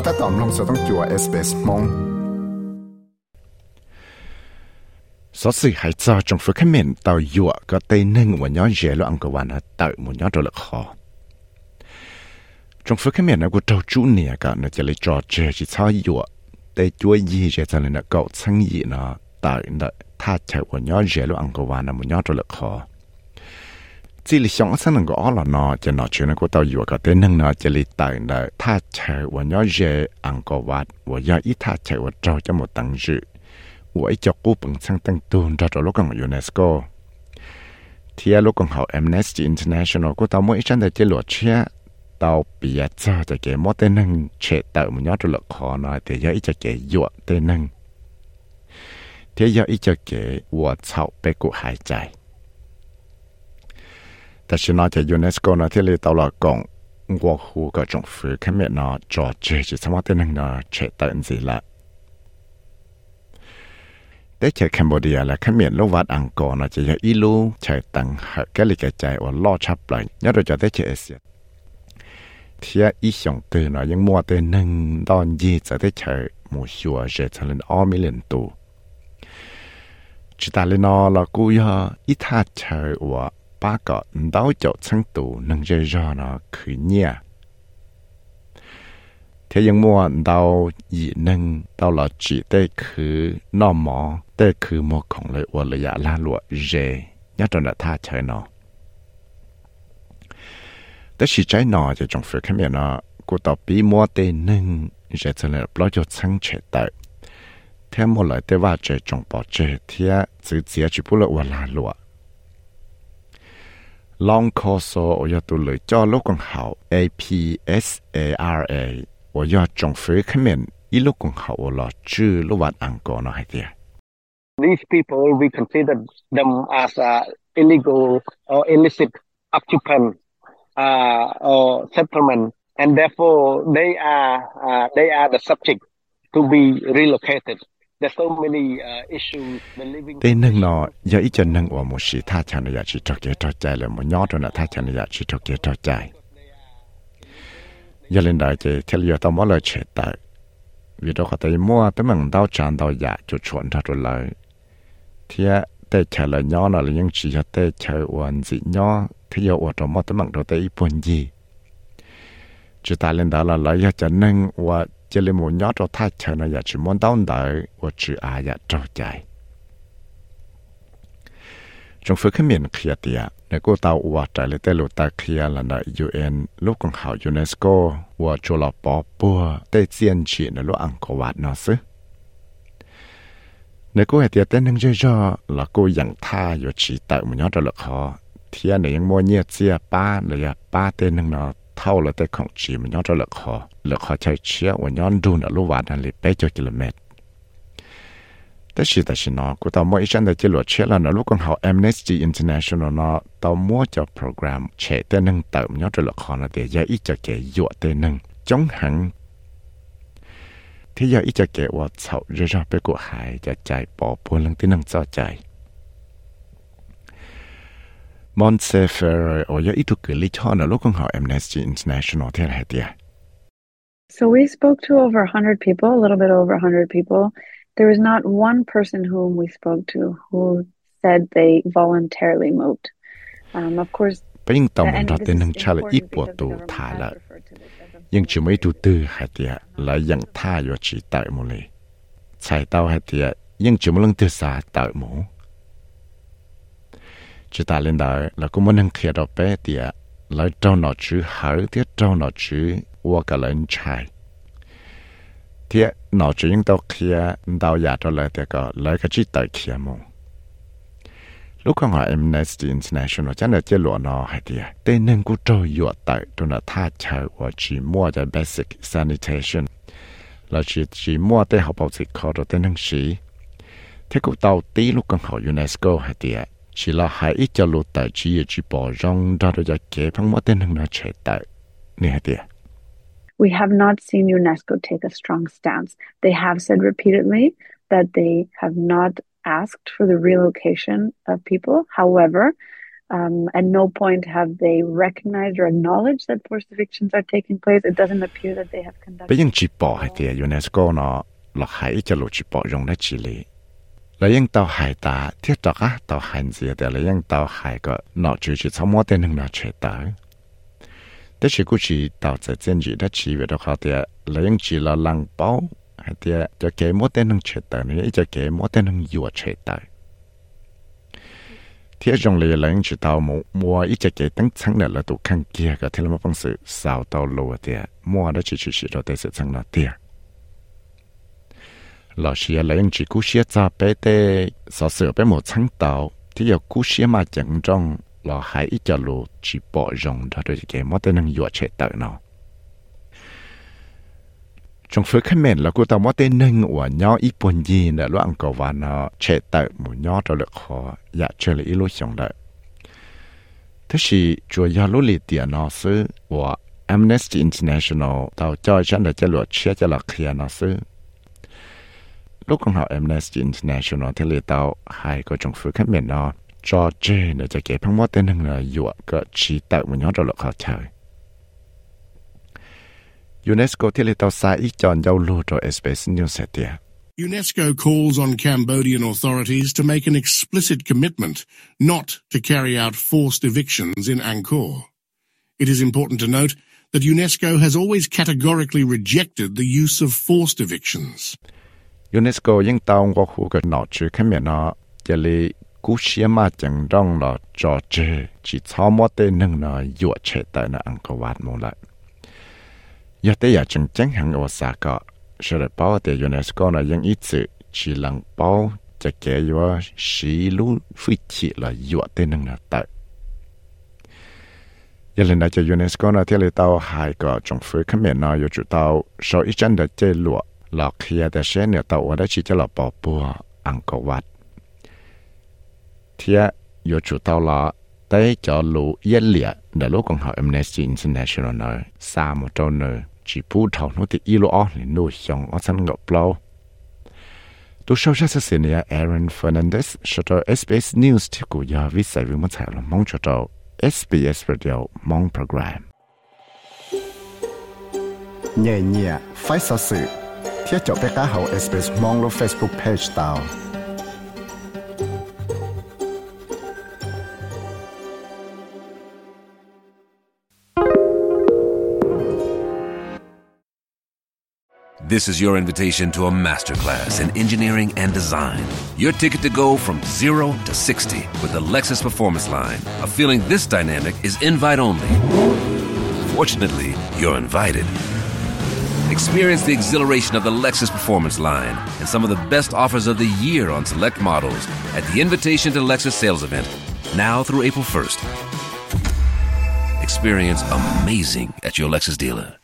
ก็ถ้าตอมลงจะต้องจัวเอสเปสมงสอสิหายจอจงฝึกเมนเตาหยวก็เตนึ่งวันย้อนเยลอังกวานะเตอมุนย้อนตัวละคอจงฝึกเมนนะกูเตาจูเนียกันจะเลยจอเจจิชาหยวเตจัวยีเจจันเลยนะเกาชังยีนะเตอนะถ้าใช้วันย้อนเยลอังกวานะมุนย้อนตัวละคอ chỉ là sống sang ngõ là nó chỉ nó chuyện của tao vừa có tên nâng nó chỉ là tại là tha chạy và nhớ dễ ăn có vặt và nhớ ít tha chạy và trâu cho một tăng dự và ít cho cô bằng sang tăng tuôn ra cho lúc còn UNESCO thì lúc còn học Amnesty International của tao mỗi chân đại chỉ luật chia tao bị cho cho cái mỗi tên nâng chạy tự một nhớ cho lực khó nói thì nhớ ít cho cái dụa tên nâng thì nhớ ít cho cái và chậu bé cụ hải chạy แต่ฉันอจะยูเนสโกนะที่เลีตลอดกงวัวคูก็จงฟื้นขึ้นเมื่อนอจอเจจิสมอตินึงนอเฉตันสิละได้เจอแคนเบเดียและเขมรลูกวัดอังกอร์นะจะยอีลูเฉตังหักแกลิกใจว่าล่อชับเลยยอดจะได้เจอเอเชียเทียอีสองตัวนะยังมัวตัวหนึ่งตอนยีจะได้เจอมูชัวเจอทะเลอ้อมิเลนตูจิตาเลนอละกูยออีท่าเจอว่า 八个到九成度能热热呢去捏。thế nhưng mua đau dị nâng đau là chỉ tê khứ nó mò tê khứ mò khổng lợi ua lợi dạ la lụa rề nhá trần đã tha chơi nó tê chỉ trái nó cho trong phía khám miệng nó cô tỏ bí mua tê nâng rề chân lợi bỏ cho sang trẻ tại thế mua lợi tê va trẻ trong bỏ trẻ thế chữ chĩa chỉ bút lợi ua la lụa APSARA These people we consider them as uh, illegal or illicit occupant uh, or settlement and therefore they are uh, they are the subject to be relocated. Thế nâng nó, giờ ít cho nâng của một sĩ tha chàng này chỉ trọ kia trọ chạy là một nhỏ rồi là tha chàng này chỉ trọ kia trọ chạy. Giờ lên đời thì theo giờ tao mỗi lời chế tại. Vì đó có thể mua tới mừng đau chàng đau dạ cho chuẩn thật rồi lời. Thì à, tế chờ là nhỏ nó là những chỉ cho tế chờ uẩn dị nhỏ. Thế giờ uẩn rồi mua tới mừng đầu tế ít buồn gì. Chứ ta lên đó là lời cho nâng và chỉ là một nhát cho thay chờ này chỉ muốn đau đớn và chỉ ai giờ trâu chạy trong phương khâm miền kia tiệt nếu cô tàu uva trái lấy tay lụt ta kia là nợ UN lúc còn hảo UNESCO và chỗ là bỏ bùa tay chiến chỉ là lúc ăn có vạt nó xứ. Nếu cô hệ tiệt tên nâng chơi cho là cô dặn tha và chỉ tạo một nhát cho lực họ. Thì anh này mua nhiệt chia ba là ba tên nâng nó เคลียเตียในกูเตาว่าใจเลยแต่ลูตาเคลียละนะยูเอ็นลูกของเขายูเนสโกว่าจุลปอปัวได้เจียนฉีในลูกอังกวาดนอซึ nếu cô hệ tiệt tên nâng chơi cho là cô dặn tha rồi chỉ tạo một nhóm cho lực họ thì anh này mua nhiệt chia ba là ba tên nâng nó thâu là tên không chỉ một nhóm cho lực họ lực họ chạy chia và nhóm đun ở lúc vạn là bảy chục km thế chỉ tại chỉ nó cô tao mỗi chân để chỉ luật chia là nó lúc con học Amnesty International nó tao mua cho program trẻ tên nâng tạo nhóm cho lực họ là để giải ít cho kẻ dụa tên nâng chống hẳn ที่ยาอีจะเกว่าเฉาเรื่อไปกูหายจะใจปอพวลังที่นั่งเจ้าใจ So we spoke to over 100 people, a little bit over 100 people. There was not one person whom we spoke to who said they voluntarily moved. Um, of course, chỉ ta lên đó là cũng muốn năng kia đó bé tiệt à, lại trâu nó chứ, hở tiệt trâu nó chứ, qua cả lên chạy tiệt à, nó chữ những tàu kia tàu giả cho lại tiệt có à, lại cái chỉ tới kia mũ lúc con hỏi Amnesty International chắc là chế lộ nó hay thì tên nên cũng trôi dọa tại đó là tha chờ và chỉ mua cho basic sanitation. Là chỉ chỉ mua tên học bảo dịch khó rồi tên năng sĩ thế cũng tàu tí lúc con hỏi UNESCO hay thì We have not seen UNESCO take a strong stance. They have said repeatedly that they have not asked for the relocation of people. However, um, at no point have they recognized or acknowledged that forced evictions are taking place. It doesn't appear that they have conducted. tàu hành gì để lại yên tàu hải có nọ chữ chỉ sau mỗi tên nó chế tới thế chỉ cũng chỉ tàu sẽ chân gì đã chỉ về đó họ thì lại yên chỉ là lăng bao hay thì cho cái mỗi tên nó chế tới nữa cho cái mỗi tên nó vừa chế tới thế trong lì lại yên chỉ tàu mua mua ít cho cái tăngชั้นnày là tụ khăn kia cái thế là một phương sự sao tàu lùa thì mua đó chỉ chỉ chỉ rồi để sựชั้น nó tiền là xia chỉ một thì mà là chỉ bỏ cái nó mền là cô tao mất tên năng của nhau ít buồn gì nữa lo ăn cầu và nó một nhau đó được khó dạ chơi là ít lúc xong đấy thế thì chúa ya lúc lì tiền nó sư của Amnesty International tao cho chân là cho luật chia cho là kia nó sư UNESCO calls on Cambodian authorities to make an explicit commitment not to carry out forced evictions in Angkor. It is important to note that UNESCO has always categorically rejected the use of forced evictions. UNESCO yên tàu ngô hù gợi nọ chứ khá miệng nọ Giờ lì cú xìa mà chẳng rong nọ trò chê Chỉ thó mô tê nâng nọ dụa chê tại nọ ăn cơ vạt mù lại. Giờ tê yà chẳng chẳng hẳn ô xa gọ Sẽ rời bao tê UNESCO nọ yên ít sự Chỉ lăng bảo, chả kẻ dùa xí lú phi chỉ là dụa tê nâng nọ tại. Giờ lần này cho UNESCO nọ thiết lì tàu hai gọ Trong phía khá miệng nọ dù chủ tàu Sau ít chân đã chê lụa. หลอกเคลียแต่เช่นเนี่ยตัวว่าได้ชีจะหลอกปอปัวอังกวัดเทียอยู่จุดตัวละได้จะรู้เยี่ยเหลี่ยเดี๋ยวลูกของเขา Amnesty International เนอะสามตัวเนอะจีพูดเท่านู้ที่อีลูออหรือนู่ยองอ๋อฉันก็เปล่าตัวชาวชาติเสียเนี่ย Aaron Fernandez ชุด SBS News ที่กูยาวิสัยวิมัติละมองชุด SBS Radio มองโปรแกรม nhẹ nhẹ phải sợ sự This is your invitation to a masterclass in engineering and design. Your ticket to go from 0 to 60 with the Lexus Performance Line. A feeling this dynamic is invite only. Fortunately, you're invited. Experience the exhilaration of the Lexus Performance line and some of the best offers of the year on select models at the Invitation to Lexus sales event, now through April 1st. Experience amazing at your Lexus dealer.